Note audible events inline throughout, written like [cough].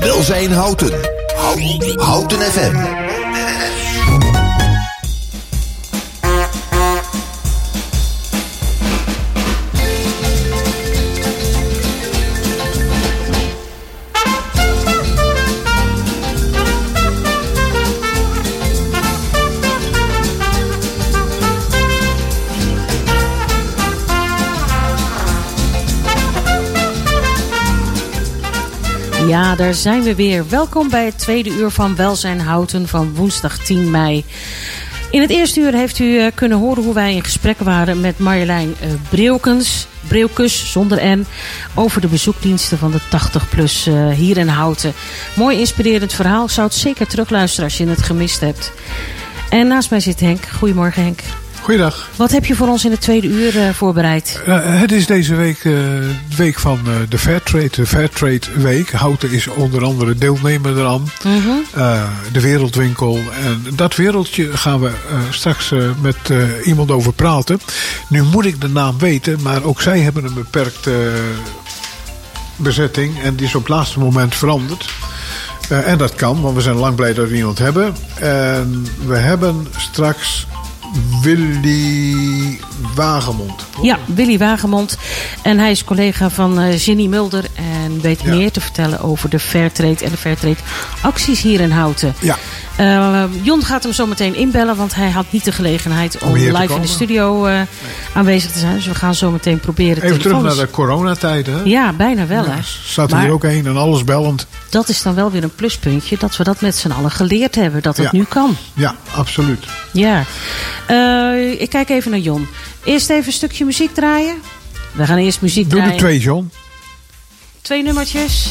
Welzijn Houten. Houten FM. Ja, daar zijn we weer. Welkom bij het tweede uur van Welzijn Houten van woensdag 10 mei. In het eerste uur heeft u eh, kunnen horen hoe wij in gesprek waren met Marjolein uh, Breukens, Breukens zonder N, over de bezoekdiensten van de 80PLUS uh, hier in Houten. Mooi inspirerend verhaal. Ik zou het zeker terugluisteren als je het gemist hebt. En naast mij zit Henk. Goedemorgen Henk. Goeiedag. Wat heb je voor ons in het tweede uur uh, voorbereid? Uh, het is deze week uh, de week van de Fairtrade, de Fairtrade Week. Houten is onder andere deelnemer eraan. Mm -hmm. de Wereldwinkel. En dat wereldje gaan we straks met iemand over praten. Nu moet ik de naam weten, maar ook zij hebben een beperkte bezetting. En die is op het laatste moment veranderd. en dat kan, want we zijn lang blij dat we iemand hebben. En we hebben straks Willy Wagemond. Ja, Willy Wagemond. En hij is collega van uh, Ginny Mulder. En weet ja. meer te vertellen over de Fairtrade en de Fairtrade acties hier in Houten. Ja. Uh, Jon gaat hem zo meteen inbellen, want hij had niet de gelegenheid om, om live in de studio uh, nee. aanwezig te zijn. Dus we gaan zo meteen proberen. Even terug naar de coronatijden. Hè? Ja, bijna wel. Ja, hè? Zat hier ook heen en alles bellend. Dat is dan wel weer een pluspuntje dat we dat met z'n allen geleerd hebben, dat het ja. nu kan. Ja, absoluut. Ja. Uh, ik kijk even naar Jon. Eerst even een stukje muziek draaien. We gaan eerst muziek Doe draaien. Doe er twee, John. Twee nummertjes.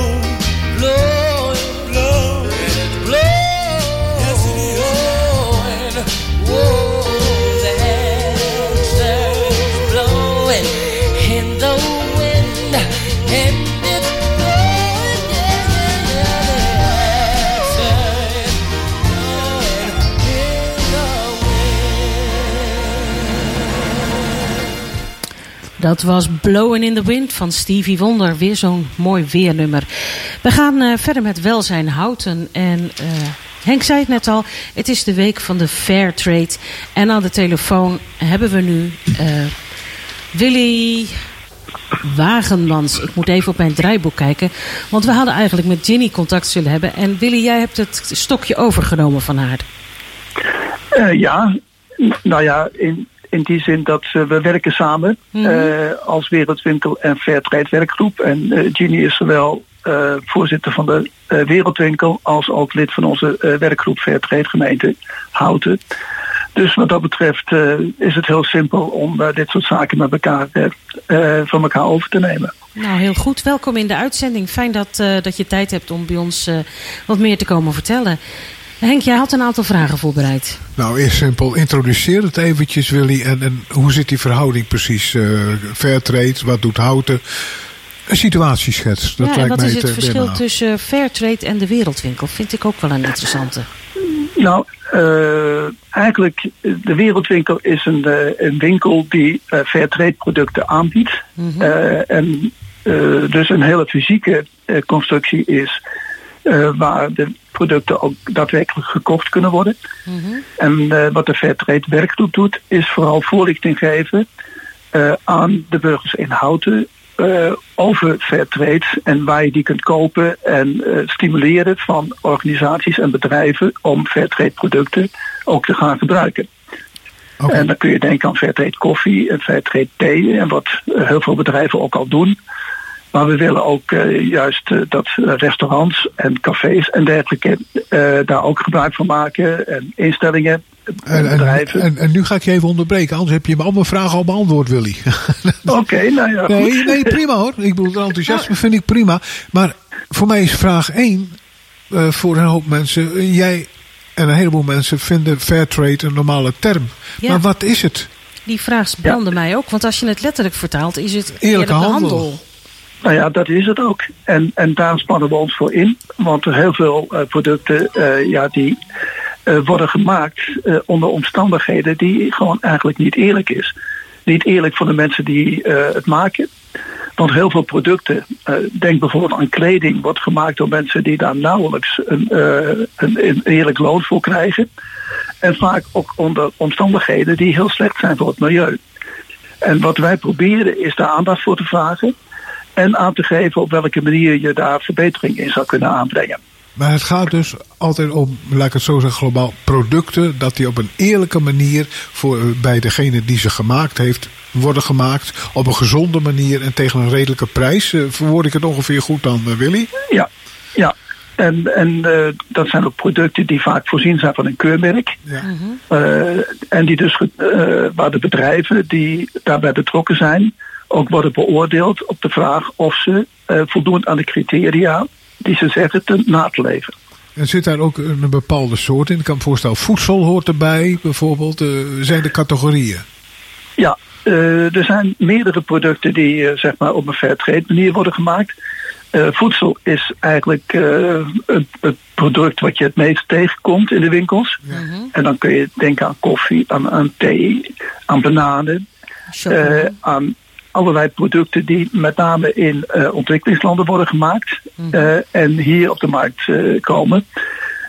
Dat was Blowing in the Wind van Stevie Wonder. Weer zo'n mooi weernummer. We gaan uh, verder met welzijn houten. En uh, Henk zei het net al, het is de week van de Fair Trade. En aan de telefoon hebben we nu uh, Willy Wagenmans. Ik moet even op mijn draaiboek kijken. Want we hadden eigenlijk met Ginny contact zullen hebben. En Willy, jij hebt het stokje overgenomen van haar. ja, nou ja, in, in die zin dat uh, we werken samen mm -hmm. uh, als Wereldwinkel en Fairtrade werkgroep. En uh, Ginny is zowel voorzitter van de Wereldwinkel als ook lid van onze werkgroep Fairtrade gemeente Houten. Dus wat dat betreft is het heel simpel om dit soort zaken met elkaar van elkaar over te nemen. Nou, heel goed. Welkom in de uitzending. Fijn dat, dat je tijd hebt om bij ons wat meer te komen vertellen. Henk, jij had een aantal vragen voorbereid. Nou, eerst simpel. Introduceer het eventjes, Willy. En, en hoe zit die verhouding precies? Uh, Fairtrade, wat doet Houten? Een situatieschets. Dat ja, lijkt en wat mij is het verschil binnen. tussen Fairtrade en de Wereldwinkel? Vind ik ook wel een interessante. Nou, uh, eigenlijk, de Wereldwinkel is een, uh, een winkel die uh, Fairtrade producten aanbiedt. Mm -hmm. en dus een hele fysieke constructie is uh, waar de producten ook daadwerkelijk gekocht kunnen worden. Mm -hmm. En uh, wat de Fairtrade werkgroep doet, is vooral voorlichting geven uh, aan de burgers in Houten over Fairtrade en waar je die kunt kopen en stimuleren van organisaties en bedrijven om Fairtrade producten ook te gaan gebruiken. Okay. En dan kun je denken aan Fairtrade koffie en Fairtrade thee en wat heel veel bedrijven ook al doen. Maar we willen ook uh, juist uh, dat restaurants en cafés en dergelijke uh, daar ook gebruik van maken. En instellingen, en, bedrijven. En, en, en, nu ga ik je even onderbreken, anders heb je me al mijn vragen al beantwoord, Willy. [laughs] Oké, okay, nou ja. Nee, nee, prima hoor. Ik bedoel, het enthousiasme vind ik prima. Maar voor mij is vraag 1 voor een hoop mensen. Jij En een heleboel mensen vinden fairtrade een normale term. Ja. Maar wat is het? Die vraag brandde mij ook. Want als je het letterlijk vertaalt, is het Eerlijke eerlijke handel. handel. Nou ja, dat is het ook. En, en daar spannen we ons voor in. Want er heel veel eh, producten eh, ja, die eh, worden gemaakt onder omstandigheden die gewoon eigenlijk niet eerlijk is. Niet eerlijk voor de mensen die het maken. Want heel veel producten, denk bijvoorbeeld aan kleding, wordt gemaakt door mensen die daar nauwelijks een, een, een eerlijk loon voor krijgen. En vaak ook onder omstandigheden die heel slecht zijn voor het milieu. En wat wij proberen is daar aandacht voor te vragen. En aan te geven op welke manier je daar verbetering in zou kunnen aanbrengen. Maar het gaat dus altijd om, laat ik het zo zeggen, globaal producten. Dat die op een eerlijke manier voor, eh, bij degene die ze gemaakt heeft worden gemaakt. Op een gezonde manier en tegen een redelijke prijs. Eh, verwoord ik het ongeveer goed dan, eh, Willy? Ja, ja. En, en eh, dat zijn ook producten die vaak voorzien zijn van een keurmerk. Ja. Eh, en die dus, eh, waar de bedrijven die daarbij betrokken zijn, ook worden beoordeeld op de vraag of ze eh, voldoen aan de criteria die ze zeggen te na te leven. En zit daar ook een bepaalde soort in? Ik kan me voorstellen, voedsel hoort erbij bijvoorbeeld. Eh, zijn de categorieën? Ja, eh, er zijn meerdere producten die zeg maar op een fair trade manier worden gemaakt. Eh, voedsel is eigenlijk eh, het, het product wat je het meest tegenkomt in de winkels. En dan kun je denken aan koffie, aan, aan thee, aan bananen, eh, aan allerlei producten die met name in eh, ontwikkelingslanden worden gemaakt eh, en hier op de markt eh, komen.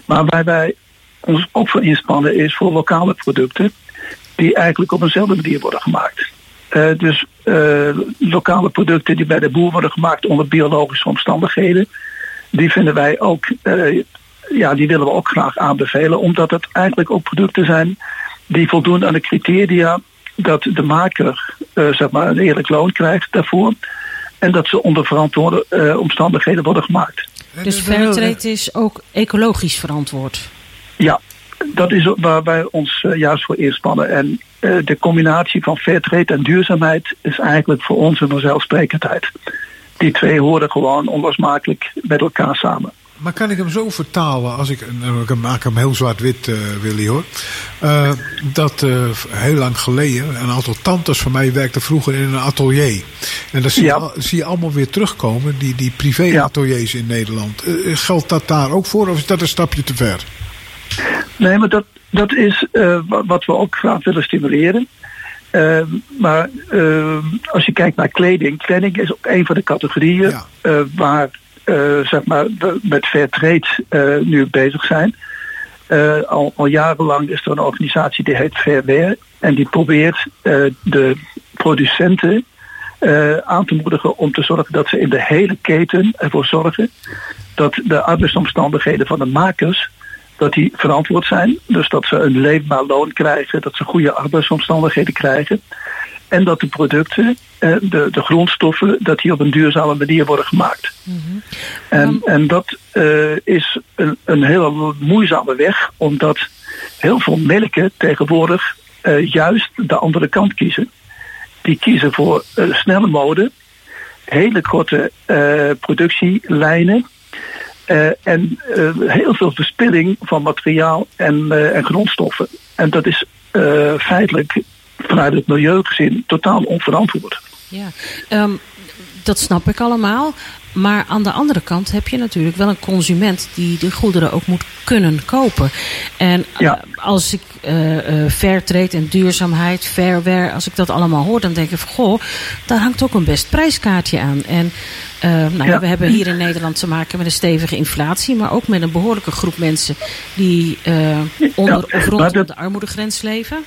Maar waar wij ons ook voor inspannen is voor lokale producten die eigenlijk op eenzelfde manier worden gemaakt. Dus lokale producten die bij de boer worden gemaakt onder biologische omstandigheden, die vinden wij ook, ja, die willen we ook graag aanbevelen, omdat het eigenlijk ook producten zijn die voldoen aan de criteria dat de maker eh, zeg maar een eerlijk loon krijgt daarvoor. En dat ze onder verantwoorde eh, omstandigheden worden gemaakt. Dus Fairtrade is ook ecologisch verantwoord. Ja, dat is waar wij ons eh, juist voor inspannen. En eh, de combinatie van fairtrade en duurzaamheid is eigenlijk voor ons een vanzelfsprekendheid. Die twee horen gewoon onlosmakelijk met elkaar samen. Maar kan ik hem zo vertalen, als ik, nou, ik maak hem heel zwart-wit, eh, Willy hoor. Eh, dat eh, heel lang geleden, een aantal tantes van mij werkten vroeger in een atelier. En dat zie, Ja. je, al- zie je allemaal weer terugkomen, die, die privé-ateliers in Nederland. Eh, geldt dat daar ook voor of is dat een stapje te ver? Nee, maar dat, dat is eh, wa- wat we ook graag willen stimuleren. Eh, maar eh, als je kijkt naar kleding, kleding is ook een van de categorieën Ja. eh, waar eh, zeg maar, met fair trade eh, nu bezig zijn. Eh, al, al jarenlang is er een organisatie die heet Fairwear en die probeert eh, de producenten eh, aan te moedigen om te zorgen dat ze in de hele keten ervoor zorgen dat de arbeidsomstandigheden van de makers dat die verantwoord zijn. Dus dat ze een leefbaar loon krijgen, dat ze goede arbeidsomstandigheden krijgen. En dat de producten, eh, de, de grondstoffen, dat die op een duurzame manier worden gemaakt. En, en dat eh, is een, een hele moeizame weg, omdat heel veel melken tegenwoordig eh, juist de andere kant kiezen. Die kiezen voor snelle mode, hele korte productielijnen. en heel veel verspilling van materiaal en, en grondstoffen. En dat is feitelijk vanuit het milieu gezien totaal onverantwoord. Ja, ehm, dat snap ik allemaal. Maar aan de andere kant heb je natuurlijk wel een consument die de goederen ook moet kunnen kopen. En Ja. eh, als ik eh eh fairtrade en duurzaamheid, fairware, als ik dat allemaal hoor, dan denk ik van goh, daar hangt ook een best prijskaartje aan. En nou ja. Ja. we hebben hier in Nederland te maken met een stevige inflatie, maar ook met een behoorlijke groep mensen die onder of maar rondom de armoedegrens leven.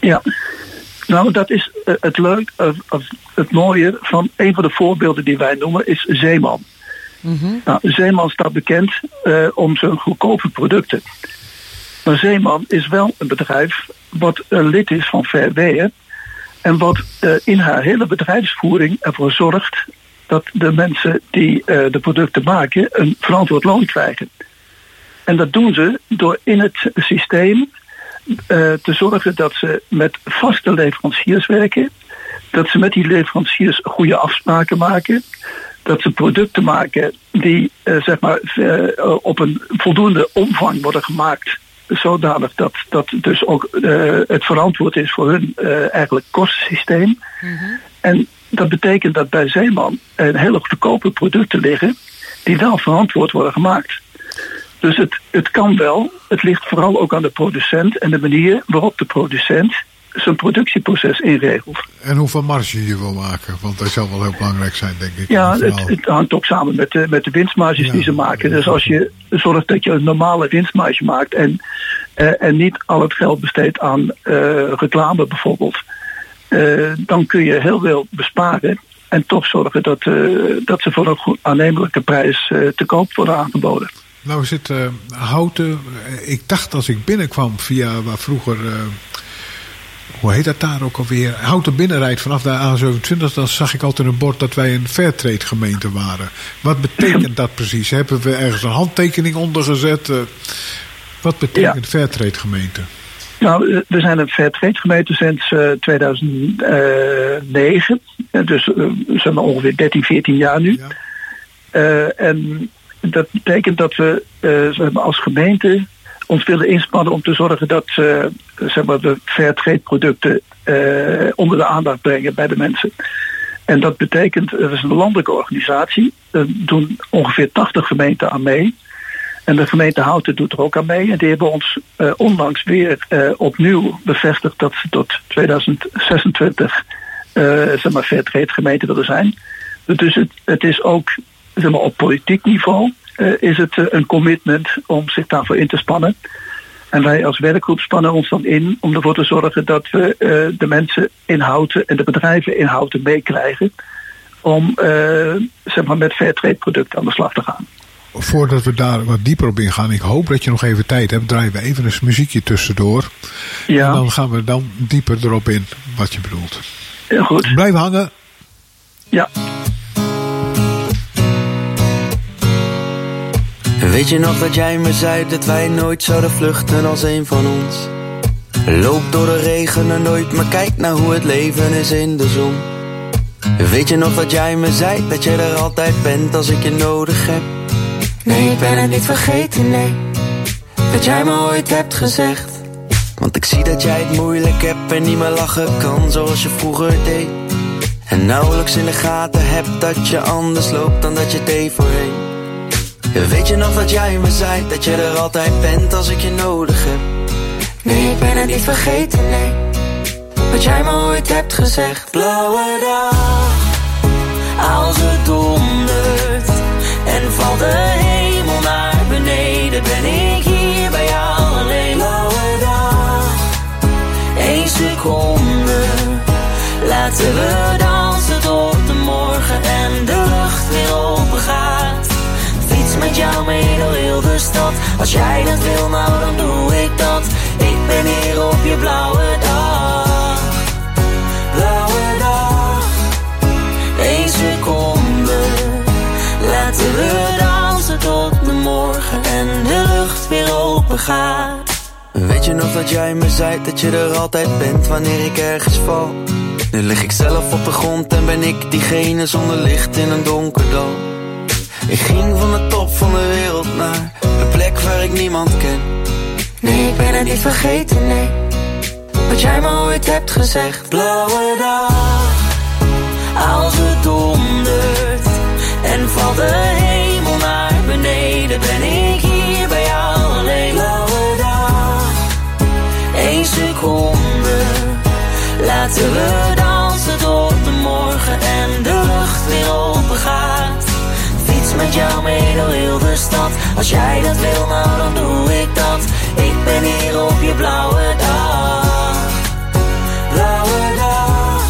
Ja, nou dat is eh, het leuk, of het mooie van een van de voorbeelden die wij noemen is Zeeman. Mhm. Nou, Zeeman staat bekend eh, om zijn goedkope producten. Maar Zeeman is wel een bedrijf wat lid is van Fairwear en wat eh, in haar hele bedrijfsvoering ervoor zorgt dat de mensen die eh, de producten maken een verantwoord loon krijgen. En dat doen ze door in het systeem eh, te zorgen dat ze met vaste leveranciers werken. Dat ze met die leveranciers goede afspraken maken. Dat ze producten maken die eh, zeg maar, eh, op een voldoende omvang worden gemaakt zodanig dat dat dus ook het verantwoord is voor hun eigenlijk kostensysteem. Mhm. En dat betekent dat bij Zeeman een hele goedkope producten liggen die wel verantwoord worden gemaakt. Dus het, het kan wel. Het ligt vooral ook aan de producent en de manier waarop de producent zijn productieproces inregelt. En hoeveel marge je wil maken, want dat zal wel heel belangrijk zijn, denk ik. Ja, het, het, hangt ook samen met de, met de winstmarges die ze maken. Dus als je zorgt dat je een normale winstmarge maakt en, uh, en niet al het geld besteedt aan uh, reclame bijvoorbeeld, uh, dan kun je heel veel besparen en toch zorgen dat, dat ze voor een goed aannemelijke prijs te koop worden aangeboden. Nou zit houten, ik dacht als ik binnenkwam via waar vroeger hoe heet dat daar ook alweer? Houten binnenrijd vanaf de A27. Dan zag ik altijd een bord dat wij een Fairtrade gemeente waren. Wat betekent dat precies? Hebben we ergens een handtekening onder gezet? Uh, wat betekent ja. Fairtrade gemeente? Nou, eh, we zijn een Fairtrade gemeente sinds uh, 2009. Dus uh, zijn we ongeveer 13, 14 jaar nu. Ja. en dat betekent dat we als gemeente ons willen inspannen om te zorgen dat uh, zeg maar de fair producten uh, onder de aandacht brengen bij de mensen. En dat betekent, er is een landelijke organisatie, er doen ongeveer 80 gemeenten aan mee. En de gemeente Houten doet er ook aan mee. En die hebben ons uh, onlangs weer opnieuw bevestigd dat ze tot 2026 zeg maar fair gemeente willen zijn. Dus het, het is ook zeg maar, op politiek niveau uh, is het uh, een commitment om zich daarvoor in te spannen. En wij als werkgroep spannen ons dan in om ervoor te zorgen dat we uh, de mensen in Houten en de bedrijven in Houten meekrijgen. Om zeg maar met fairtrade producten aan de slag te gaan. Voordat we daar wat dieper op ingaan, ik hoop dat je nog even tijd hebt, draaien we even een muziekje tussendoor. Ja. En dan gaan we dan dieper erop in wat je bedoelt. Heel goed. Blijf hangen. Ja. Weet je nog dat jij me zei dat wij nooit zouden vluchten als een van ons? Loop door de regen en nooit, maar kijk naar hoe het leven is in de zon. Weet je nog dat jij me zei dat je er altijd bent als ik je nodig heb? Nee, ik ben het niet vergeten, nee. Dat jij me ooit hebt gezegd. Want ik zie dat jij het moeilijk hebt en niet meer lachen kan zoals je vroeger deed. En nauwelijks in de gaten hebt dat je anders loopt dan dat je deed voorheen. Weet je nog dat jij me zei dat je er altijd bent als ik je nodig heb? Nee, ik ben het niet vergeten, nee. Wat jij me ooit hebt gezegd. Blauwe dag, als het dondert en valt de hemel naar beneden, ben ik hier bij jou alleen. Blauwe dag, één seconde, laten we dansen met jou mee door heel de stad. Als jij dat wil, nou dan doe ik dat. Ik ben hier op je blauwe dag. Blauwe dag, één seconde. Laten we dansen tot de morgen en de lucht weer open gaat. Weet je nog dat jij me zei dat je er altijd bent wanneer ik ergens val? Nu lig ik zelf op de grond en ben ik diegene zonder licht in een donker dal. Ik ging van de top van de wereld naar een plek waar ik niemand ken. Nee, ik ben het niet vergeten, nee. Wat jij me ooit hebt gezegd. Blauwe dag, als het dondert en valt de hemel naar beneden, ben ik hier bij jou alleen. Blauwe dag, één seconde, laten we dansen tot de morgen en de lucht weer open gaat met jou mee door heel de stad. Als jij dat wil, nou dan doe ik dat. Ik ben hier op je blauwe dag. Blauwe dag,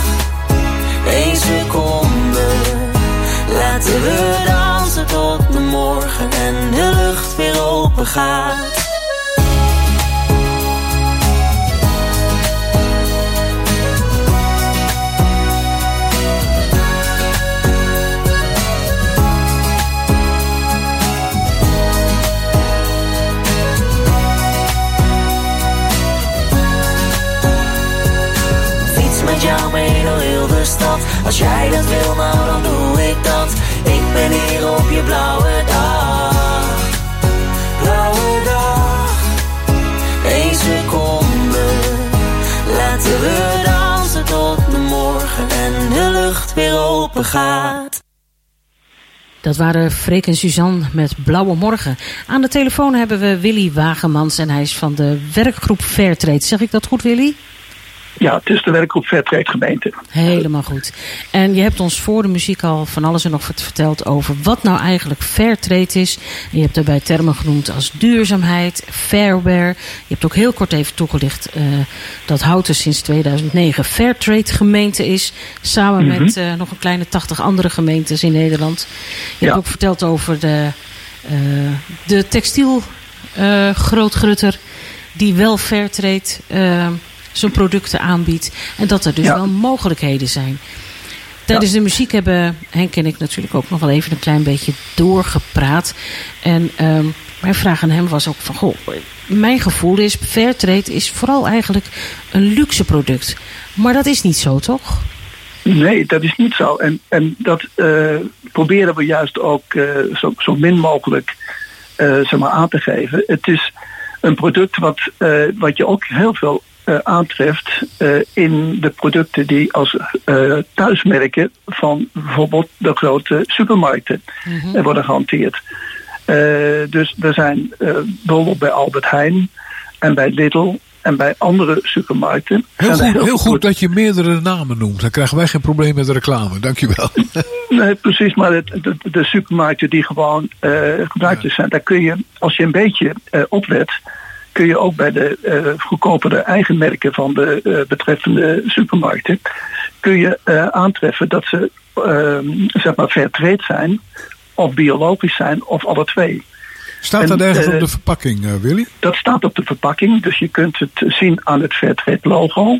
één seconde. Laten we dansen tot de morgen en de lucht weer open gaat. Als jij dat wil, nou dan doe ik dat Ik ben hier op je blauwe dag Blauwe dag Eén seconde Laten we dansen tot de morgen En de lucht weer open gaat dat waren Freek en Suzanne met Blauwe Morgen. Aan de telefoon hebben we Willy Wagemans en hij is van de werkgroep Fairtrade. Zeg ik dat goed, Willy? Ja, het is de werkgroep Fairtrade gemeente. Helemaal goed. En je hebt ons voor de muziek al van alles en nog wat verteld over wat nou eigenlijk Fairtrade is. En je hebt daarbij termen genoemd als duurzaamheid, fairware. Je hebt ook heel kort even toegelicht uh, dat Houten sinds 2009 Fairtrade gemeente is. Samen mm -hmm. met uh, nog een kleine 80 andere gemeentes in Nederland. Je ja. hebt ook verteld over de, uh, de textiel grootgrutter die wel Fairtrade zijn producten aanbiedt. En dat er dus ja. wel mogelijkheden zijn. Tijdens ja. de muziek hebben Henk en ik natuurlijk ook nog wel even een klein beetje doorgepraat. En um, mijn vraag aan hem was ook van... Goh, mijn gevoel is, Fairtrade is vooral eigenlijk een luxe product. Maar dat is niet zo, toch? Nee, dat is niet zo. En, en dat uh, proberen we juist ook uh, zo, zo min mogelijk uh, zeg maar aan te geven. Het is een product wat, wat je ook heel veel aantreft uh, in de producten die als uh, thuismerken van bijvoorbeeld de grote supermarkten mm -hmm. worden gehanteerd. dus er zijn bijvoorbeeld bij Albert Heijn en bij Lidl en bij andere supermarkten. Heel goed, heel, heel goed dat je meerdere namen noemt. Dan krijgen wij geen probleem met de reclame. Dankjewel. [laughs] nee, precies. Maar het, de, de, supermarkten die gewoon gebruikt ja. zijn, daar kun je, als je een beetje oplet kun je ook bij de uh, goedkopere eigen merken van de uh, betreffende supermarkten kun je uh, aantreffen dat ze zeg maar fair trade zijn of biologisch zijn of alle twee. Staat dat ergens op de verpakking, Willy? Dat staat op de verpakking, dus je kunt het zien aan het Fairtrade logo.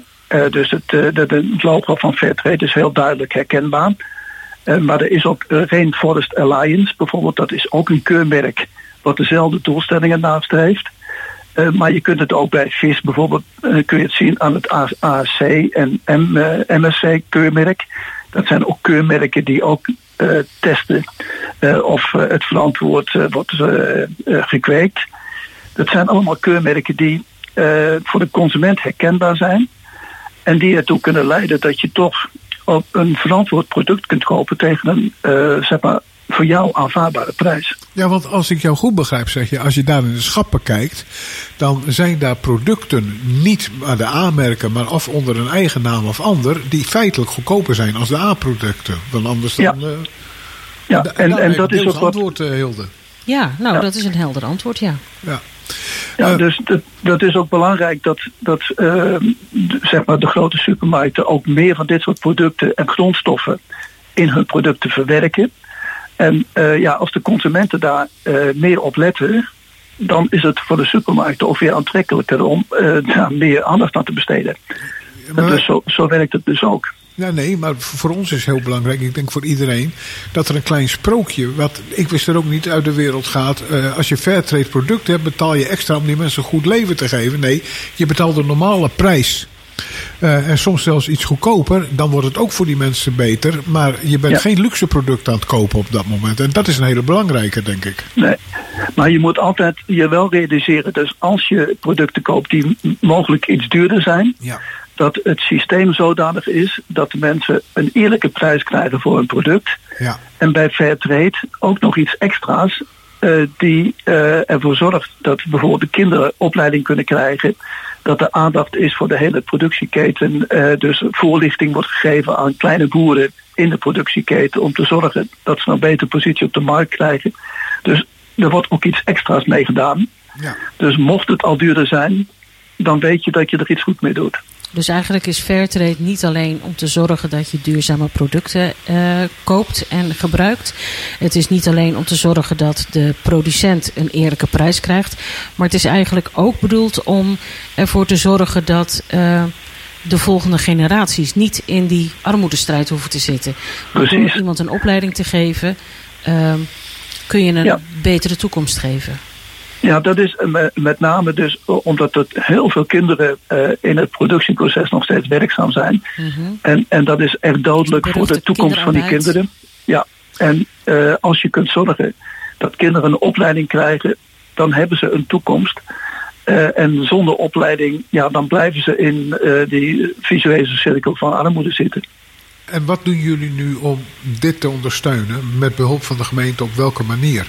dus het logo van Fairtrade is heel duidelijk herkenbaar. maar er is ook Rainforest Alliance bijvoorbeeld, dat is ook een keurmerk wat dezelfde doelstellingen nastreeft. Uh, maar je kunt het ook bij vis bijvoorbeeld, uh, kun je het zien aan het ASC en uh, MSC keurmerk. Dat zijn ook keurmerken die ook testen of het verantwoord wordt gekweekt. Dat zijn allemaal keurmerken die voor de consument herkenbaar zijn. En die ertoe kunnen leiden dat je toch op een verantwoord product kunt kopen tegen een zeg maar, voor jou aanvaardbare prijs. Ja, want als ik jou goed begrijp, zeg je, als je daar in de schappen kijkt, dan zijn daar producten niet aan de aanmerken, maar of onder een eigen naam of ander, die feitelijk goedkoper zijn als de A-producten. Dan anders dan. Ja, uh, ja. en, en, en dat is ook wat. antwoord, uh, Hilde. Ja, nou, ja. dat is een helder antwoord, ja. Ja. Ja, dus dat, dat is ook belangrijk dat, dat uh, zeg maar de grote supermarkten ook meer van dit soort producten en grondstoffen in hun producten verwerken. En uh, ja, als de consumenten daar uh, meer op letten, dan is het voor de supermarkten ook weer aantrekkelijker om uh, daar meer aandacht aan te besteden. Maar, dus zo, zo werkt het dus ook. Ja, nee, maar voor ons is heel belangrijk, ik denk voor iedereen, dat er een klein sprookje, wat ik wist er ook niet uit de wereld gaat. Uh, als je fairtrade producten hebt, betaal je extra om die mensen een goed leven te geven. Nee, je betaalt de normale prijs. Uh, en soms zelfs iets goedkoper, dan wordt het ook voor die mensen beter. Maar je bent ja. geen luxe product aan het kopen op dat moment. En dat is een hele belangrijke, denk ik. Nee, maar je moet altijd je wel realiseren. Dus als je producten koopt die mogelijk iets duurder zijn. Ja. Dat het systeem zodanig is dat de mensen een eerlijke prijs krijgen voor een product. Ja. En bij Fairtrade ook nog iets extra's. Uh, die uh, ervoor zorgt dat bijvoorbeeld de kinderen opleiding kunnen krijgen dat er aandacht is voor de hele productieketen. Uh, dus voorlichting wordt gegeven aan kleine boeren in de productieketen om te zorgen dat ze een betere positie op de markt krijgen. Dus er wordt ook iets extra's mee gedaan. Ja. Dus mocht het al duurder zijn, dan weet je dat je er iets goed mee doet. Dus eigenlijk is Fairtrade niet alleen om te zorgen dat je duurzame producten uh, koopt en gebruikt. Het is niet alleen om te zorgen dat de producent een eerlijke prijs krijgt. Maar het is eigenlijk ook bedoeld om ervoor te zorgen dat uh, de volgende generaties niet in die armoedestrijd hoeven te zitten. Door iemand een opleiding te geven, uh, kun je een ja. betere toekomst geven. Ja, dat is met name dus omdat er heel veel kinderen uh, in het productieproces nog steeds werkzaam zijn. Mm-hmm. En, en dat is echt dodelijk voor de toekomst van die kinderen. Ja, en uh, als je kunt zorgen dat kinderen een opleiding krijgen, dan hebben ze een toekomst. en zonder opleiding, ja, dan blijven ze in die visuele cirkel van armoede zitten. En wat doen jullie nu om dit te ondersteunen met behulp van de gemeente op welke manier?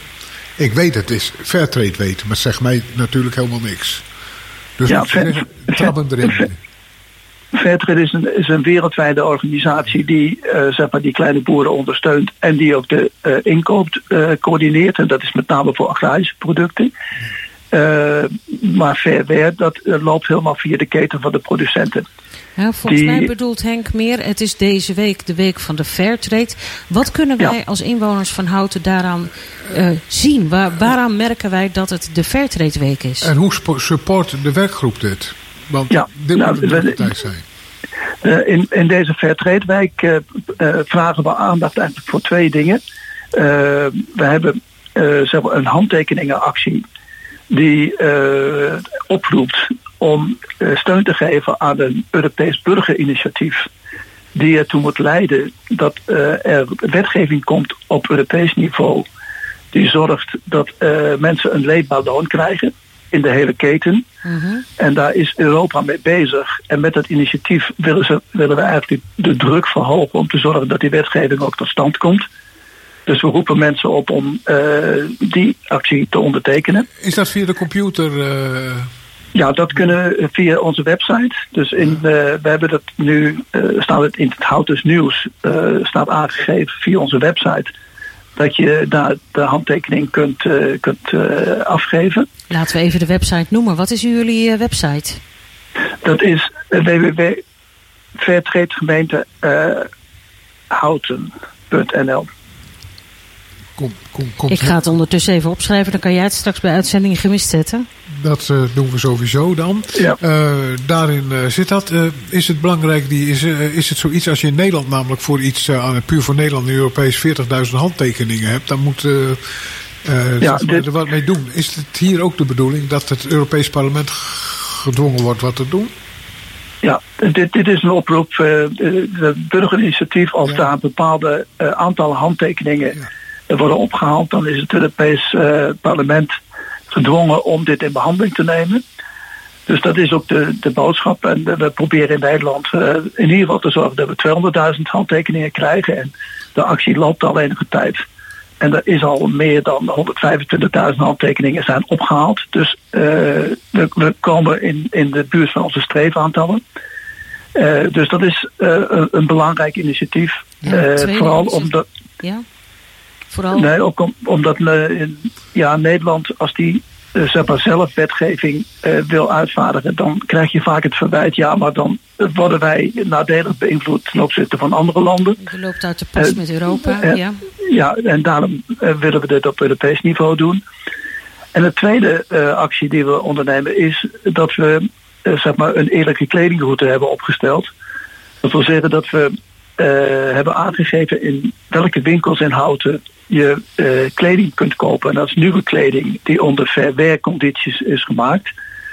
Ik weet het is Fairtrade weten, maar zeg mij natuurlijk helemaal niks. Dus ja, ver, trappen erin. Fairtrade is een, is een wereldwijde organisatie die uh, zeg maar die kleine boeren ondersteunt en die ook de uh, inkoop uh, coördineert. En dat is met name voor agrarische producten. maar Fairware, dat loopt helemaal via de keten van de producenten. Ja, volgens mij bedoelt Henk meer, het is deze week de week van de Fairtrade. Wat kunnen wij als inwoners van Houten daaraan uh, zien? Waar, waaraan merken wij dat het de Fairtrade week is? En hoe support de werkgroep dit? Want ja, dit nou, moet een tijd zijn. Uh, in, in deze Fairtrade week uh, vragen we aandacht eigenlijk voor twee dingen. we hebben zeg maar een handtekeningenactie die oproept om eh, steun te geven aan een Europees burgerinitiatief. Die ertoe moet leiden dat uh, er wetgeving komt op Europees niveau. Die zorgt dat uh, mensen een leefbaar loon krijgen in de hele keten. Mhm. En daar is Europa mee bezig. En met dat initiatief willen, ze, willen we eigenlijk de druk verhogen om te zorgen dat die wetgeving ook tot stand komt. Dus we roepen mensen op om die actie te ondertekenen. Is dat via de computer? Ja, dat kunnen via onze website. Dus in, uh, we hebben dat nu, uh, staat het in het Houters Nieuws, uh, staat aangegeven via onze website. Dat je daar de handtekening kunt, kunt afgeven. Laten we even de website noemen. Wat is jullie website? Dat is www.vertreedgemeentehouten.nl Kom, kom, Ik ga het ondertussen even opschrijven. Dan kan jij het straks bij uitzending gemist zetten. Dat uh, doen we sowieso dan. Ja. Uh, daarin uh, zit dat. is het belangrijk, die, is, is het zoiets als je in Nederland namelijk voor iets, aan puur voor Nederland Europees 40.000 handtekeningen hebt, dan moet ja, dit... er wat mee doen. Is het hier ook de bedoeling dat het Europees Parlement gedwongen wordt wat te doen? Ja, dit, dit is een oproep. het burgerinitiatief, als daar een bepaalde aantal handtekeningen worden opgehaald, dan is het Europees Parlement gedwongen om dit in behandeling te nemen. Dus dat is ook de, de boodschap. En we proberen in Nederland uh, in ieder geval te zorgen dat we 200.000 handtekeningen krijgen. En de actie loopt al enige tijd. En er is al meer dan 125.000 handtekeningen zijn opgehaald. Dus uh, we, we, komen in, in de buurt van onze streefaantallen. Uh, dus dat is een, een, belangrijk initiatief. Ja, vooral omdat. Ja. Vooral? Nee, ook omdat in ja, Nederland, als die uh, zeg maar zelf wetgeving uh, wil uitvaardigen, dan krijg je vaak het verwijt, ja, maar dan worden wij nadelig beïnvloed ten opzichte van andere landen. Je loopt uit de pas met Europa, ja. Ja, en daarom willen we dit op Europees niveau doen. En de tweede actie die we ondernemen is dat we zeg maar een eerlijke kledingroute hebben opgesteld. Dat wil zeggen dat we hebben aangegeven in welke winkels in Houten je uh, kleding kunt kopen. En dat is nieuwe kleding die onder verwerkcondities is gemaakt.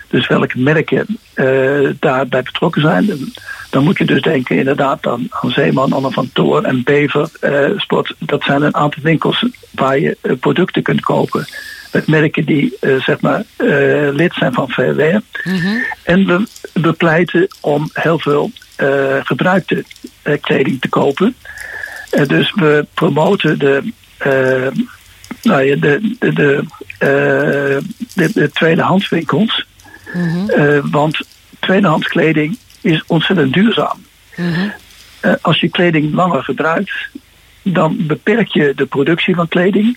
Dus welke merken uh, daarbij betrokken zijn. dan moet je dus denken inderdaad aan, aan Zeeman, Anne van Toor en Bever uh, Sport. Dat zijn een aantal winkels waar je producten kunt kopen. Met merken die zeg maar lid zijn van Verweer. Mm En we bepleiten om heel veel gebruikte kleding te kopen. dus we promoten de nou ja, de, de, de, uh, de, de tweedehandswinkels. Mm uh, want tweedehands kleding is ontzettend duurzaam. Mm als je kleding langer gebruikt, dan beperk je de productie van kleding.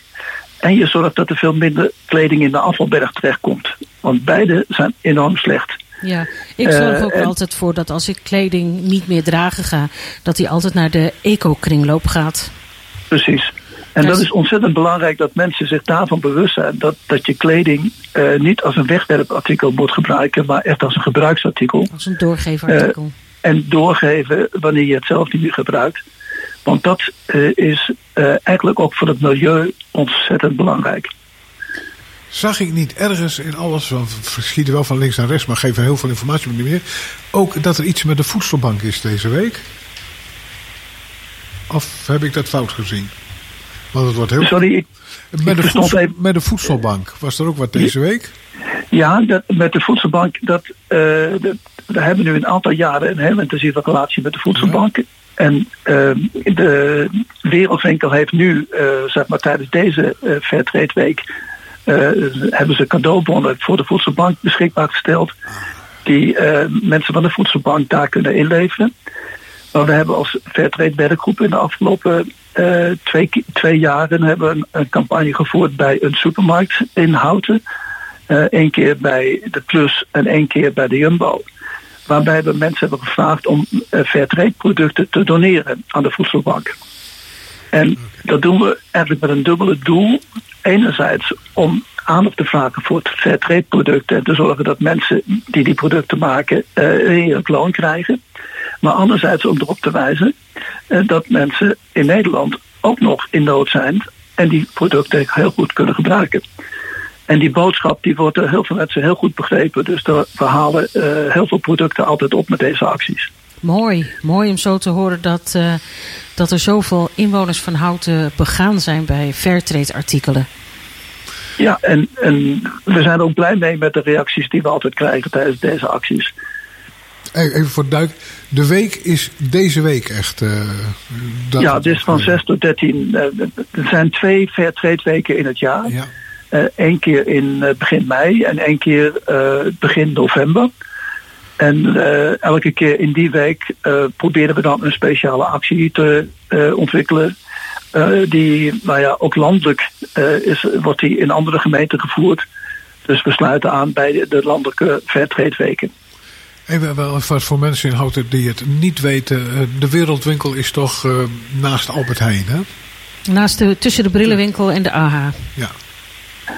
En je zorgt dat er veel minder kleding in de afvalberg terechtkomt. Want beide zijn enorm slecht. Ja, ik zorg ook altijd voor dat als ik kleding niet meer dragen ga, dat die altijd naar de eco-kringloop gaat. Precies. En dat is ontzettend belangrijk dat mensen zich daarvan bewust zijn. Dat, dat je kleding uh, niet als een wegwerpartikel moet gebruiken, maar echt als een gebruiksartikel. Als een doorgeverartikel. Uh, en doorgeven wanneer je het zelf niet meer gebruikt. Want dat uh, is eigenlijk ook voor het milieu ontzettend belangrijk. Zag ik niet ergens in alles, we verschieten wel van links naar rechts, maar geven heel veel informatie niet meer. Ook dat er iets met de voedselbank is deze week? Of heb ik dat fout gezien? Want het wordt heel... Sorry, ik, met, de voedsel, met de voedselbank. Was er ook wat deze week? Ja, dat, met de voedselbank, dat, uh, dat, we hebben nu een aantal jaren een heel intensieve relatie met de voedselbank. En uh, de Wereldwinkel heeft nu, uh, zeg maar tijdens deze uh, Fairtrade Week, hebben ze cadeaubonnen voor de voedselbank beschikbaar gesteld. Die mensen van de voedselbank daar kunnen inleveren. Maar we hebben als Fairtrade werkgroep in de afgelopen twee, twee jaren hebben een, een campagne gevoerd bij een supermarkt in Houten. Eén keer bij de Plus en één keer bij de Jumbo. Waarbij we mensen hebben gevraagd om uh, Fairtrade producten te doneren aan de voedselbank. En dat doen we eigenlijk met een dubbele doel. Enerzijds om aandacht te vragen voor het Fairtrade producten en te zorgen dat mensen die die producten maken uh, eerlijk loon krijgen. Maar anderzijds om erop te wijzen uh, dat mensen in Nederland ook nog in nood zijn en die producten heel goed kunnen gebruiken. En die boodschap die wordt door heel veel mensen heel goed begrepen. Dus we halen uh, heel veel producten altijd op met deze acties. Mooi, mooi om zo te horen dat, uh, dat er zoveel inwoners van Houten begaan zijn bij Fairtrade artikelen. Ja, en, en we zijn ook blij mee met de reacties die we altijd krijgen tijdens deze acties. Even voor duik. De week is deze week echt. Uh, ja, het is van 6 tot 13. Uh, er zijn twee Fairtrade weken in het jaar. Ja. Eén keer in begin mei en één keer begin november. En elke keer in die week proberen we dan een speciale actie te ontwikkelen. die, nou ja, ook landelijk is, wordt die in andere gemeenten gevoerd. Dus we sluiten aan bij de, de landelijke Fairtrade-weken. Even wel voor mensen in Houten die het niet weten. De Wereldwinkel is toch naast Albert Heijn, hè? Naast de, tussen de brillenwinkel en de AHA. Ja.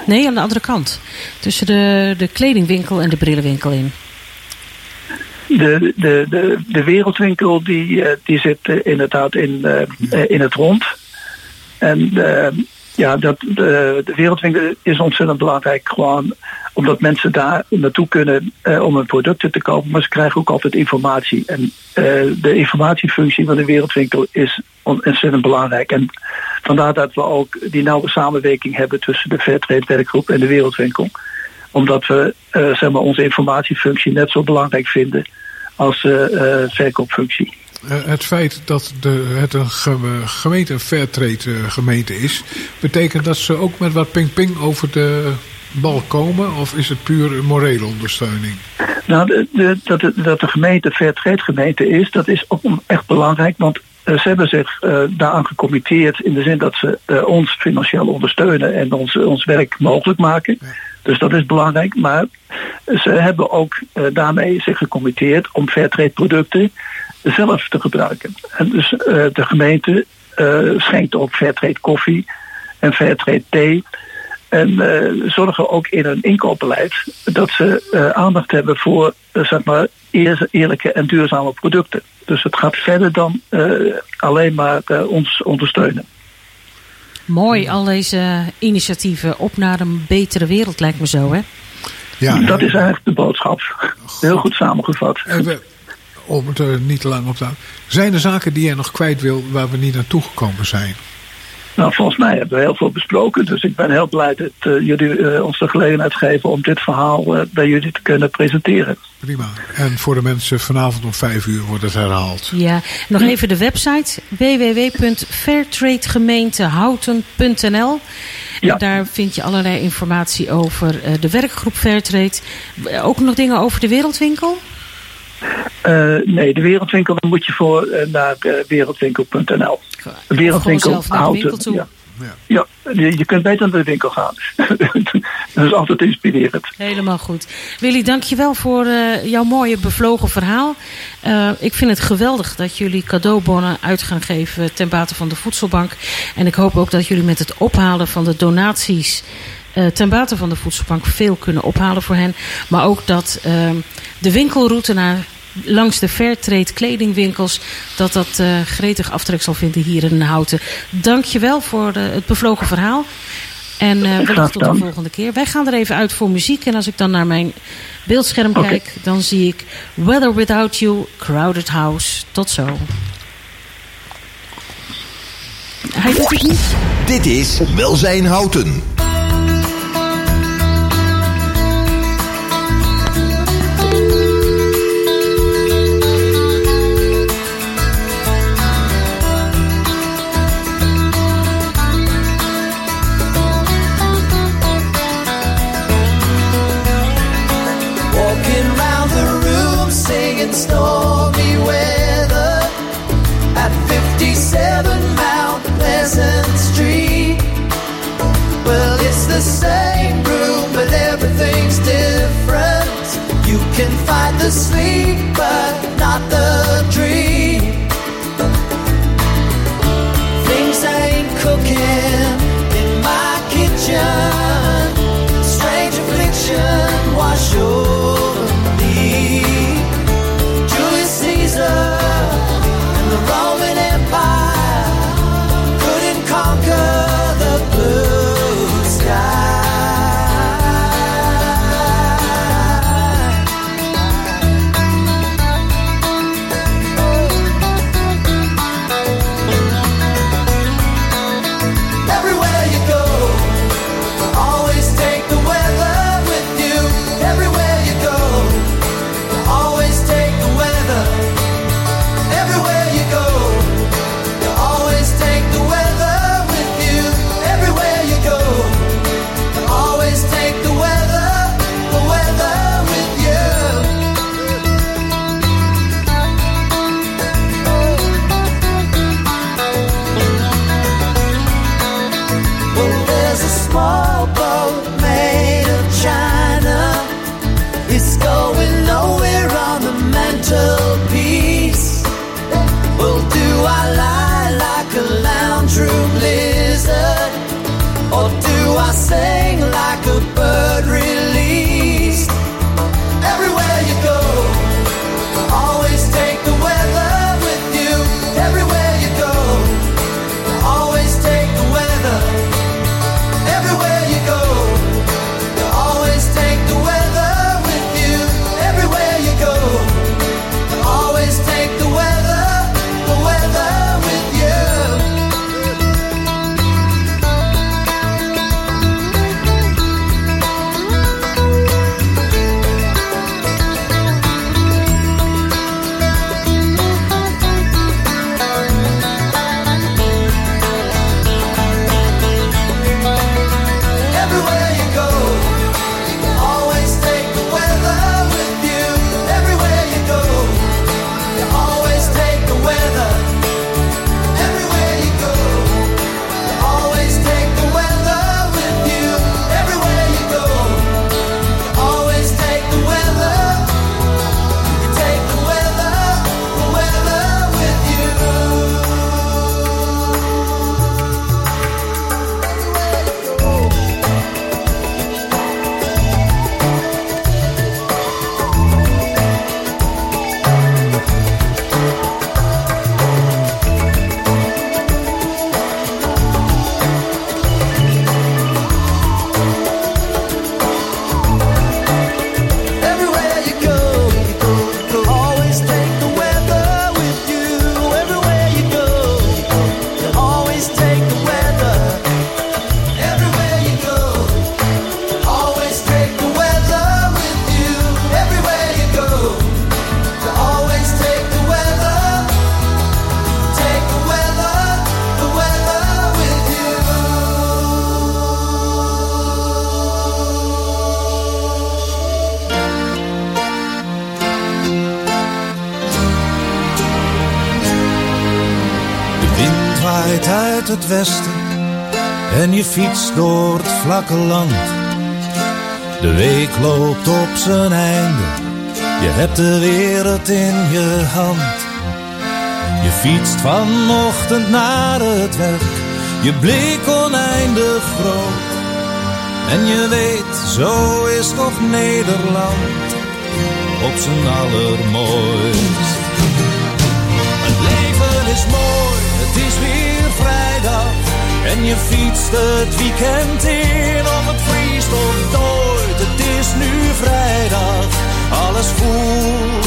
Nee, aan de andere kant. Tussen de, de kledingwinkel en de brillenwinkel in. De, de, de, de wereldwinkel die, die zit inderdaad in, uh, in het rond. En ja, dat, de, de wereldwinkel is ontzettend belangrijk. Gewoon omdat mensen daar naartoe kunnen uh, om hun producten te kopen. Maar ze krijgen ook altijd informatie. En de informatiefunctie van de wereldwinkel is ontzettend belangrijk. En vandaar dat we ook die nauwe samenwerking hebben tussen de Fairtrade werkgroep en de Wereldwinkel. Omdat we uh, zeg maar, onze informatiefunctie net zo belangrijk vinden als de verkoopfunctie. Het feit dat de, het een gemeente een Fairtrade gemeente is, betekent dat ze ook met wat ping-ping over de bal komen? Of is het puur morele ondersteuning? Nou, de, de, dat, de, dat de gemeente Fairtrade gemeente is, dat is ook echt belangrijk. Want uh, ze hebben zich uh, daaraan gecommitteerd in de zin dat ze uh, ons financieel ondersteunen en ons, ons werk mogelijk maken. Ja. Dus dat is belangrijk. Maar ze hebben ook daarmee zich gecommitteerd om Fairtrade producten zelf te gebruiken. En dus de gemeente schenkt ook Fairtrade koffie en Fairtrade thee. En uh, zorgen ook in hun inkoopbeleid dat ze uh, aandacht hebben voor uh, zeg maar eerlijke en duurzame producten. Dus het gaat verder dan alleen maar ons ondersteunen. Mooi, al deze initiatieven op naar een betere wereld lijkt me zo, hè? Ja, dat is eigenlijk de boodschap. Heel goed samengevat. Even, om het er niet te lang op te houden. Zijn er zaken die jij nog kwijt wil waar we niet naartoe gekomen zijn? Nou, volgens mij hebben we heel veel besproken. Dus ik ben heel blij dat uh, jullie uh, ons de gelegenheid geven om dit verhaal uh, bij jullie te kunnen presenteren. Prima. En voor de mensen vanavond om vijf uur wordt het herhaald. Ja, nog even de website www.fairtradegemeentehouten.nl ja. Daar vind je allerlei informatie over de werkgroep Fairtrade. Ook nog dingen over de wereldwinkel? Uh, nee, de wereldwinkel dan moet je voor uh, naar uh, wereldwinkel.nl. Wereldwinkel houten. Ja. Ja, je, je kunt beter naar de winkel gaan. [laughs] dat is altijd inspirerend. Helemaal goed. Willy, dankjewel voor jouw mooie bevlogen verhaal. ik vind het geweldig dat jullie cadeaubonnen uit gaan geven ten bate van de voedselbank. En ik hoop ook dat jullie met het ophalen van de donaties uh, ten bate van de voedselbank veel kunnen ophalen voor hen. Maar ook dat uh, de winkelroute naar langs de Fairtrade kledingwinkels... dat dat uh, gretig aftrek zal vinden hier in Houten. Dank je wel voor het bevlogen verhaal. En uh, wellicht tot de volgende keer. Wij gaan er even uit voor muziek. En als ik dan naar mijn beeldscherm okay. kijk... dan zie ik Weather Without You, Crowded House. Tot zo. Hij doet het niet. Dit is Welzijn Houten. in stormy weather at 57 Mount Pleasant Street. Well, it's the same room, but everything's different. You can fight the sleep, but not the dream. Het westen en je fietst door het vlakke land. De week loopt op zijn einde, je hebt de wereld in je hand. Je fietst vanochtend naar het werk, je blik oneindig groot. En je weet, zo is toch Nederland op zijn allermooist. En je fietst het weekend in of het vriest of dooit. Het is nu vrijdag, alles voelt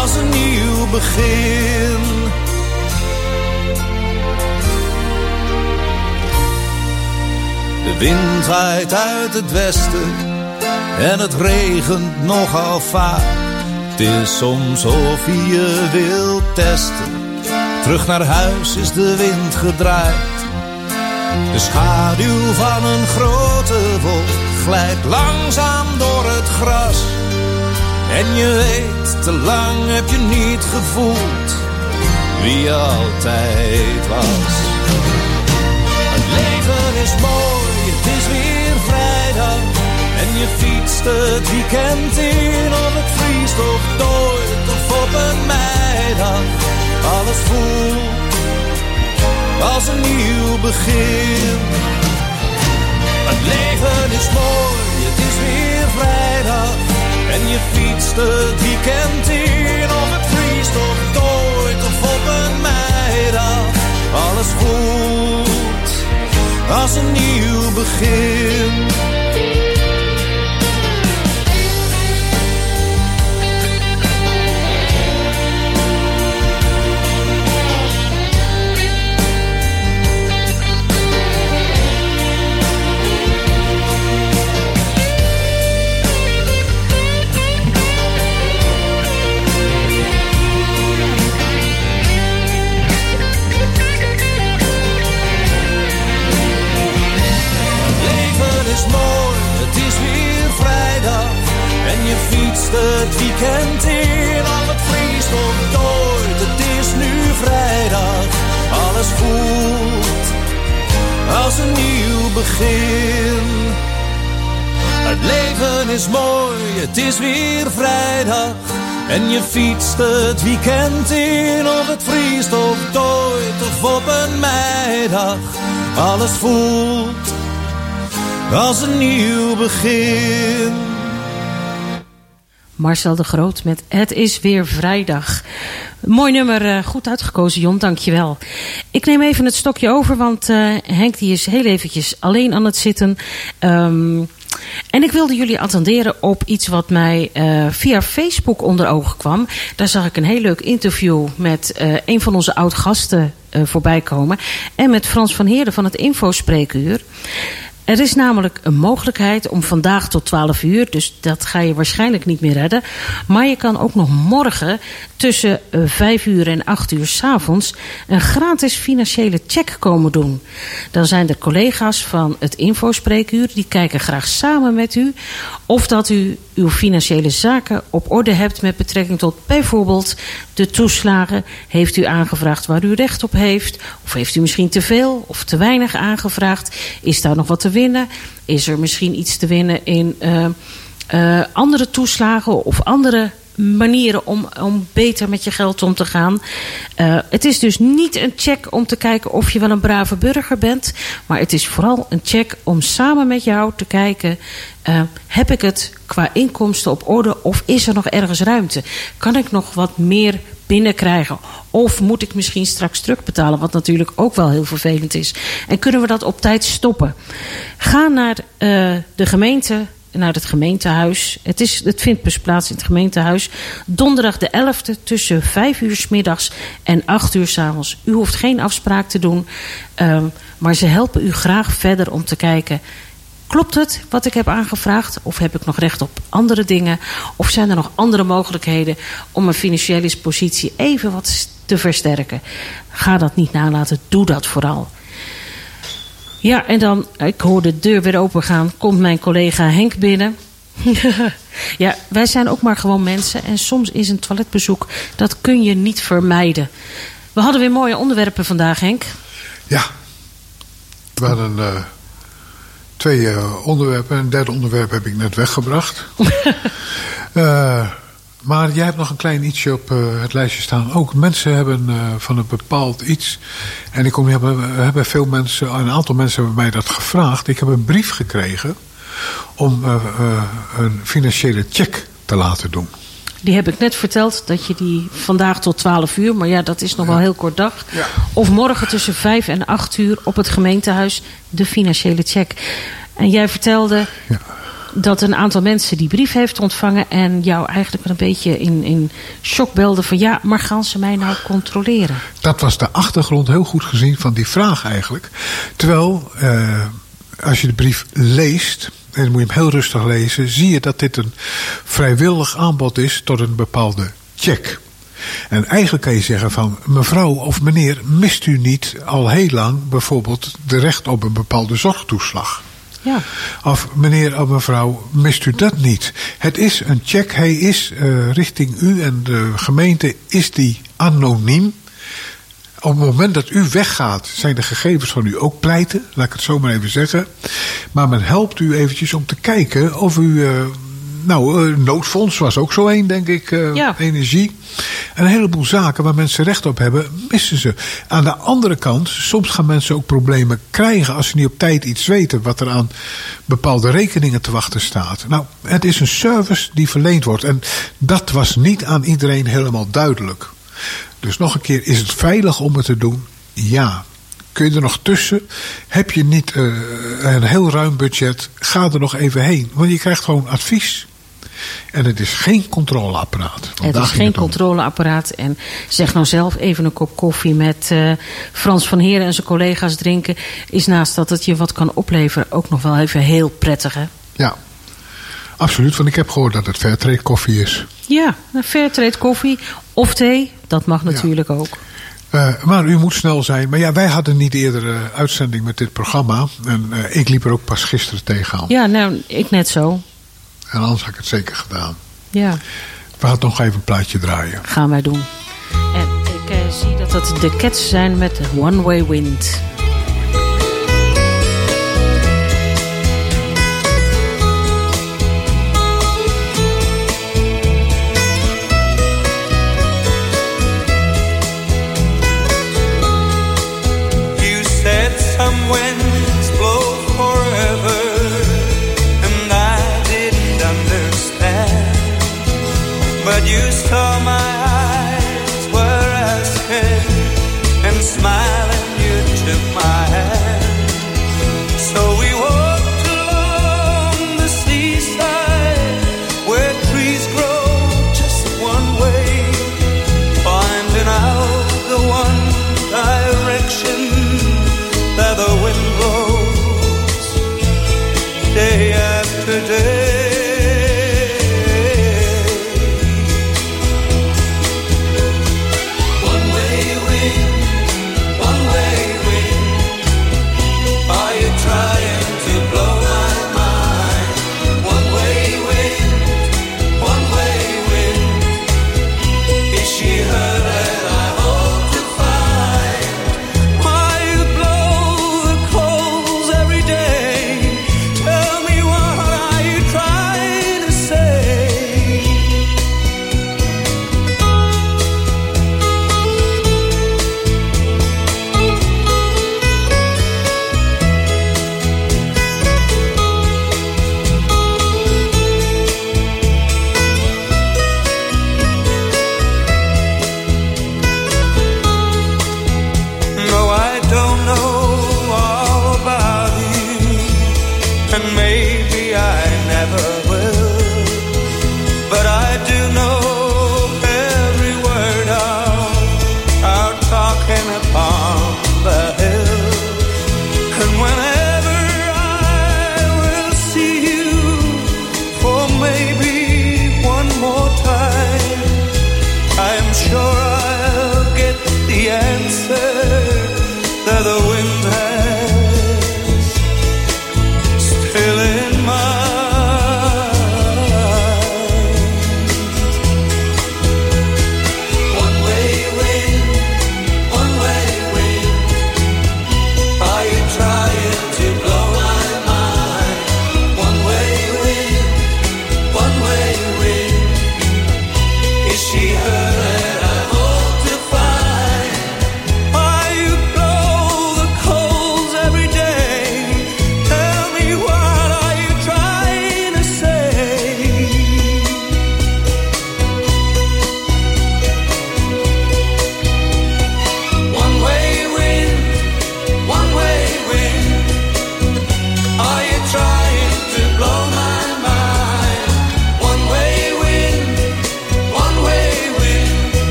als een nieuw begin. De wind waait uit het westen en het regent nogal vaak. Het is soms of je je wilt testen. Terug naar huis is de wind gedraaid. De schaduw van een grote wolk glijdt langzaam door het gras. En je weet, te lang heb je niet gevoeld wie je altijd was. Het leven is mooi, het is weer vrijdag. En je fietst het weekend in of het vriest of dooit of op een meidag. Alles voelt begin. Het leven is mooi, het is weer vrijdag. En je fietst het weekend in of het vriest of dooit of op een meidag. Alles voelt als een nieuw begin. Fietst het weekend in, al het vriest of nooit. Het is nu vrijdag, alles voelt als een nieuw begin. Het leven is mooi, het is weer vrijdag. En je fietst het weekend in, of het vriest of dooit, of op een meidag. Alles voelt als een nieuw begin. Marcel de Groot met Het is weer vrijdag. Mooi nummer, eh, goed uitgekozen Jon, dankjewel. Ik neem even het stokje over, want eh, Henk die is heel eventjes alleen aan het zitten. Ehm, en ik wilde jullie attenderen op iets wat mij eh, via Facebook onder ogen kwam. Daar zag ik een heel leuk interview met een van onze oud-gasten voorbij komen. En met Frans van Heerden van het Infospreekuur. Er is namelijk een mogelijkheid om vandaag tot 12 uur, dus dat ga je waarschijnlijk niet meer redden. Maar je kan ook nog morgen tussen eh, 5 uur en 8 uur s'avonds een gratis financiële check komen doen. Dan zijn er collega's van het Infospreekuur die kijken graag samen met u of dat u uw financiële zaken op orde hebt met betrekking tot bijvoorbeeld de toeslagen. Heeft u aangevraagd waar u recht op heeft? Of heeft u misschien te veel of te weinig aangevraagd? Is daar nog wat te winnen? Is er misschien iets te winnen in uh, uh, andere toeslagen of andere manieren om, om beter met je geld om te gaan. Uh, het is dus niet een check om te kijken of je wel een brave burger bent. Maar het is vooral een check om samen met jou te kijken... Heb ik het qua inkomsten op orde of is er nog ergens ruimte? Kan ik nog wat meer binnenkrijgen? Of moet ik misschien straks terugbetalen? Wat natuurlijk ook wel heel vervelend is. En kunnen we dat op tijd stoppen? Ga naar uh, de gemeente naar het gemeentehuis. Het, is, het vindt dus plaats in het gemeentehuis. Donderdag de 11e tussen 5 uur s middags en 8 uur s avonds. U hoeft geen afspraak te doen. Um, maar ze helpen u graag verder om te kijken. Klopt het wat ik heb aangevraagd? Of heb ik nog recht op andere dingen? Of zijn er nog andere mogelijkheden om mijn financiële positie even wat te versterken? Ga dat niet nalaten. Doe dat vooral. Ja, en dan, ik hoor de deur weer open gaan, komt mijn collega Henk binnen. [laughs] ja, wij zijn ook maar gewoon mensen en soms is een toiletbezoek, dat kun je niet vermijden. We hadden weer mooie onderwerpen vandaag, Henk. Ja, we hadden uh, twee uh, onderwerpen. Een derde onderwerp heb ik net weggebracht. uh, [laughs] maar jij hebt nog een klein ietsje op uh, het lijstje staan. Ook mensen hebben van een bepaald iets. En ik kom, hebben, hebben veel mensen, een aantal mensen hebben mij dat gevraagd. Ik heb een brief gekregen om een financiële check te laten doen. Die heb ik net verteld, dat je die vandaag tot 12 uur, maar ja, dat is nog wel heel kort dag. Ja. Of morgen tussen 5 en 8 uur op het gemeentehuis de financiële check. En jij vertelde. Ja dat een aantal mensen die brief heeft ontvangen en jou eigenlijk een beetje in, in shock belden van ja, maar gaan ze mij nou controleren? Dat was de achtergrond heel goed gezien van die vraag eigenlijk. Terwijl, uh, als je de brief leest, en dan moet je hem heel rustig lezen, zie je dat dit een vrijwillig aanbod is tot een bepaalde check. En eigenlijk kan je zeggen van mevrouw of meneer, mist u niet al heel lang bijvoorbeeld de recht op een bepaalde zorgtoeslag? Ja. Of meneer of mevrouw, mist u dat niet? Het is een check, hij is uh, richting u en de gemeente, is die anoniem. Op het moment dat u weggaat, zijn de gegevens van u ook pleiten. Laat ik het zo maar even zeggen. Maar men helpt u eventjes om te kijken of u... eh, nou, eh, noodfonds was ook zo één, denk ik. eh, Ja. Energie. En een heleboel zaken waar mensen recht op hebben, missen ze. Aan de andere kant, soms gaan mensen ook problemen krijgen als ze niet op tijd iets weten wat er aan bepaalde rekeningen te wachten staat. Nou, het is een service die verleend wordt. En dat was niet aan iedereen helemaal duidelijk. Dus nog een keer, is het veilig om het te doen? Ja. Kun je er nog tussen? Heb je niet eh, een heel ruim budget? Ga er nog even heen. Want je krijgt gewoon advies. En het is geen controleapparaat. Het is geen het controleapparaat. En zeg nou zelf even een kop koffie met eh, Frans van Heren en zijn collega's drinken. Is naast dat het je wat kan opleveren ook nog wel even heel prettig. Hè? Ja, absoluut. Want ik heb gehoord dat het Fairtrade koffie is. Ja, een fairtrade koffie of thee. Dat mag natuurlijk ook. Eh, maar u moet snel zijn. Maar ja, wij hadden niet eerder eh, uitzending met dit programma. En eh, ik liep er ook pas gisteren tegenaan. Ja, nou, ik net zo. En anders had ik het zeker gedaan. Ja, We gaan nog even een plaatje draaien. gaan wij doen. En ik zie dat het de Cats zijn met One Way Wind.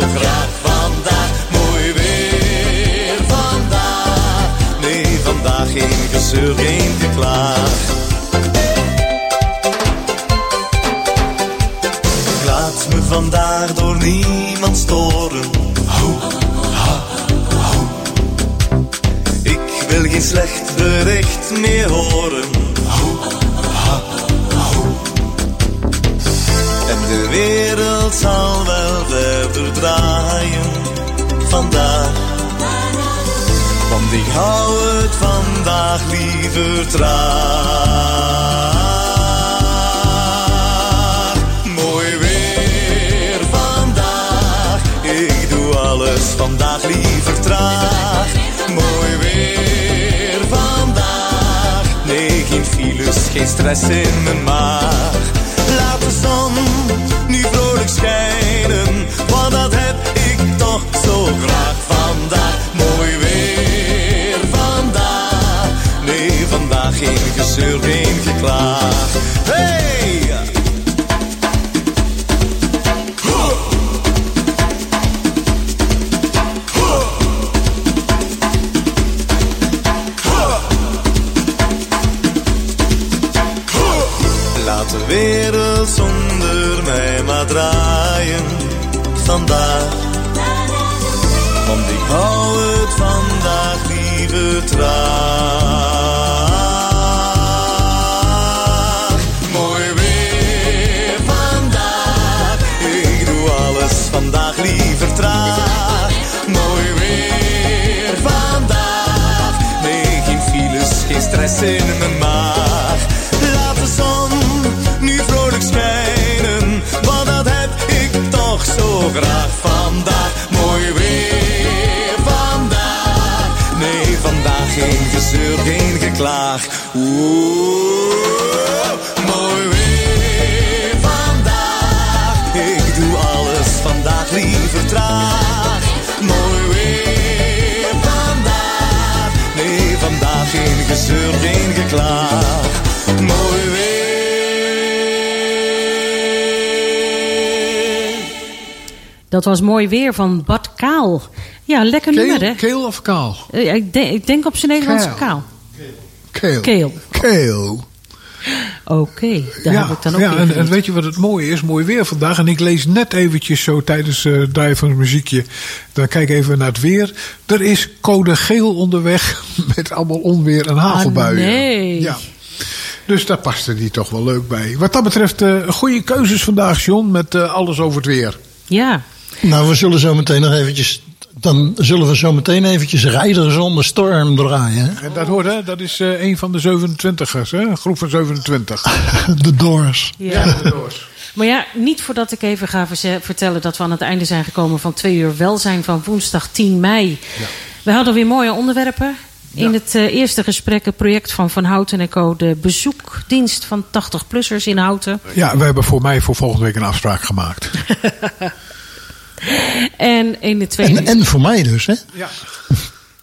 Graag vandaag. Mooi weer vandaag. Nee, vandaag geen gezeur, geen geklaag. Ik laat me vandaag door niemand storen. Ho, ha. Ik wil geen slecht bericht meer horen. De wereld zal wel verder draaien vandaag. Want ik hou het vandaag liever traag. Mooi weer vandaag. Ik doe alles vandaag liever traag. Mooi weer vandaag. Nee, geen files, geen stress in mijn maag. Geen gezeur, geen geklaag. Hey! Geklaag. Oeh, mooi weer vandaag. Ik doe alles vandaag liever traag. Mooi weer vandaag. Nee, vandaag geen gezeur, geen geklaag. Mooi weer. Dat was mooi weer van Bart Kaal. Ja, lekker nummer, hè? Keel, keel of kaal? Eh, ik, denk, ik denk op zijn Nederlandse Kaal. kaal. Keel. Keel. Keel. Oké, daar ja, heb ik dan ook ja weer en, en weet je wat het mooie is? Mooi weer vandaag. En ik lees net eventjes zo tijdens eh van het muziekje. Dan kijk even naar het weer. Er is code geel onderweg [laughs] met allemaal onweer en hagelbuien. Ah, nee. Ja. Dus daar paste die toch wel leuk bij. Wat dat betreft, eh goede keuzes vandaag, John, met eh, alles over het weer. Ja, Nou, we zullen zo meteen nog eventjes. Dan zullen we zo meteen eventjes rijden zonder storm draaien. hè? En dat hoort, hè? Dat is eh, een van de 27ers, hè? Een groep van 27. [laughs] De Doors. ja. de doors. Maar ja, niet voordat ik even ga vertellen dat we aan het einde zijn gekomen van twee uur welzijn van woensdag 10 mei. We hadden weer mooie onderwerpen. In het eh, eerste gesprek het project van Van Houten en Co. De bezoekdienst van 80-plussers in Houten. Ja, we hebben voor mij voor volgende week een afspraak gemaakt. [laughs] En in de tweede... En, en voor mij dus, hè? Ja.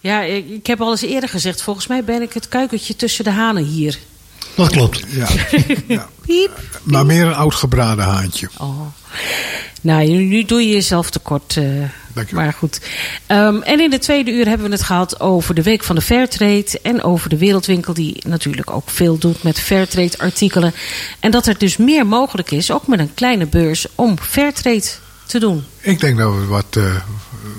Ja, ik, ik heb al eens eerder gezegd, volgens mij ben ik het kuikentje tussen de hanen hier. Dat klopt. ja. ja. Piep. Maar meer een oud gebraden haantje. Oh. Nou, nu, doe je jezelf tekort. eh Dank je wel. maar goed. Ehm, en in de tweede uur hebben we het gehad over de Week van de Fairtrade. En over de Wereldwinkel, die natuurlijk ook veel doet met Fairtrade artikelen. En dat er dus meer mogelijk is, ook met een kleine beurs, om Fairtrade te doen. Ik denk dat we wat eh,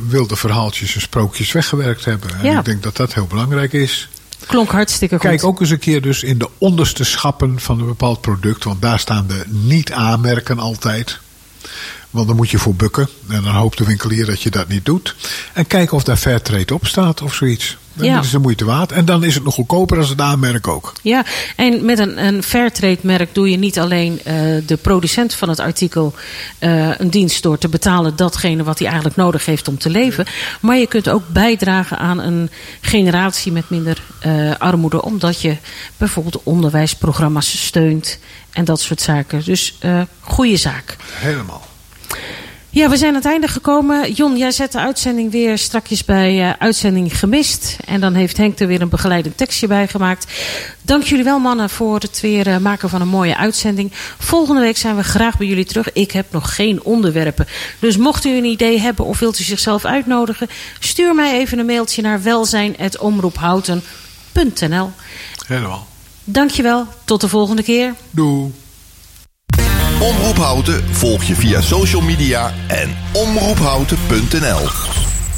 wilde verhaaltjes en sprookjes weggewerkt hebben. En Ja. ik denk dat dat heel belangrijk is. Klonk hartstikke goed. Kijk ook eens een keer dus in de onderste schappen van een bepaald product. Want daar staan de niet-aanmerken altijd. Want dan moet je voor bukken. En dan hoopt de winkelier dat je dat niet doet. En kijken of daar Fairtrade op staat of zoiets. Dan Ja. is de moeite waard. En dan is het nog goedkoper als het aanmerk ook. Ja, en met een, een Fairtrade merk doe je niet alleen eh, de producent van het artikel eh, een dienst door te betalen datgene wat hij eigenlijk nodig heeft om te leven. Maar je kunt ook bijdragen aan een generatie met minder eh, armoede. Omdat je bijvoorbeeld onderwijsprogramma's steunt en dat soort zaken. Dus goede zaak. Helemaal. Ja, we zijn aan het einde gekomen. Jon, jij zet de uitzending weer strakjes bij eh, uitzending gemist. En dan heeft Henk er weer een begeleidend tekstje bij gemaakt. Dank jullie wel mannen voor het weer eh, maken van een mooie uitzending. Volgende week zijn we graag bij jullie terug. Ik heb nog geen onderwerpen. Dus mocht u een idee hebben of wilt u zichzelf uitnodigen... stuur mij even een mailtje naar welzijn.omroephouten.nl Helemaal. Dankjewel, tot de volgende keer. Doei. Omroep Houten volg je via social media en omroephouten.nl.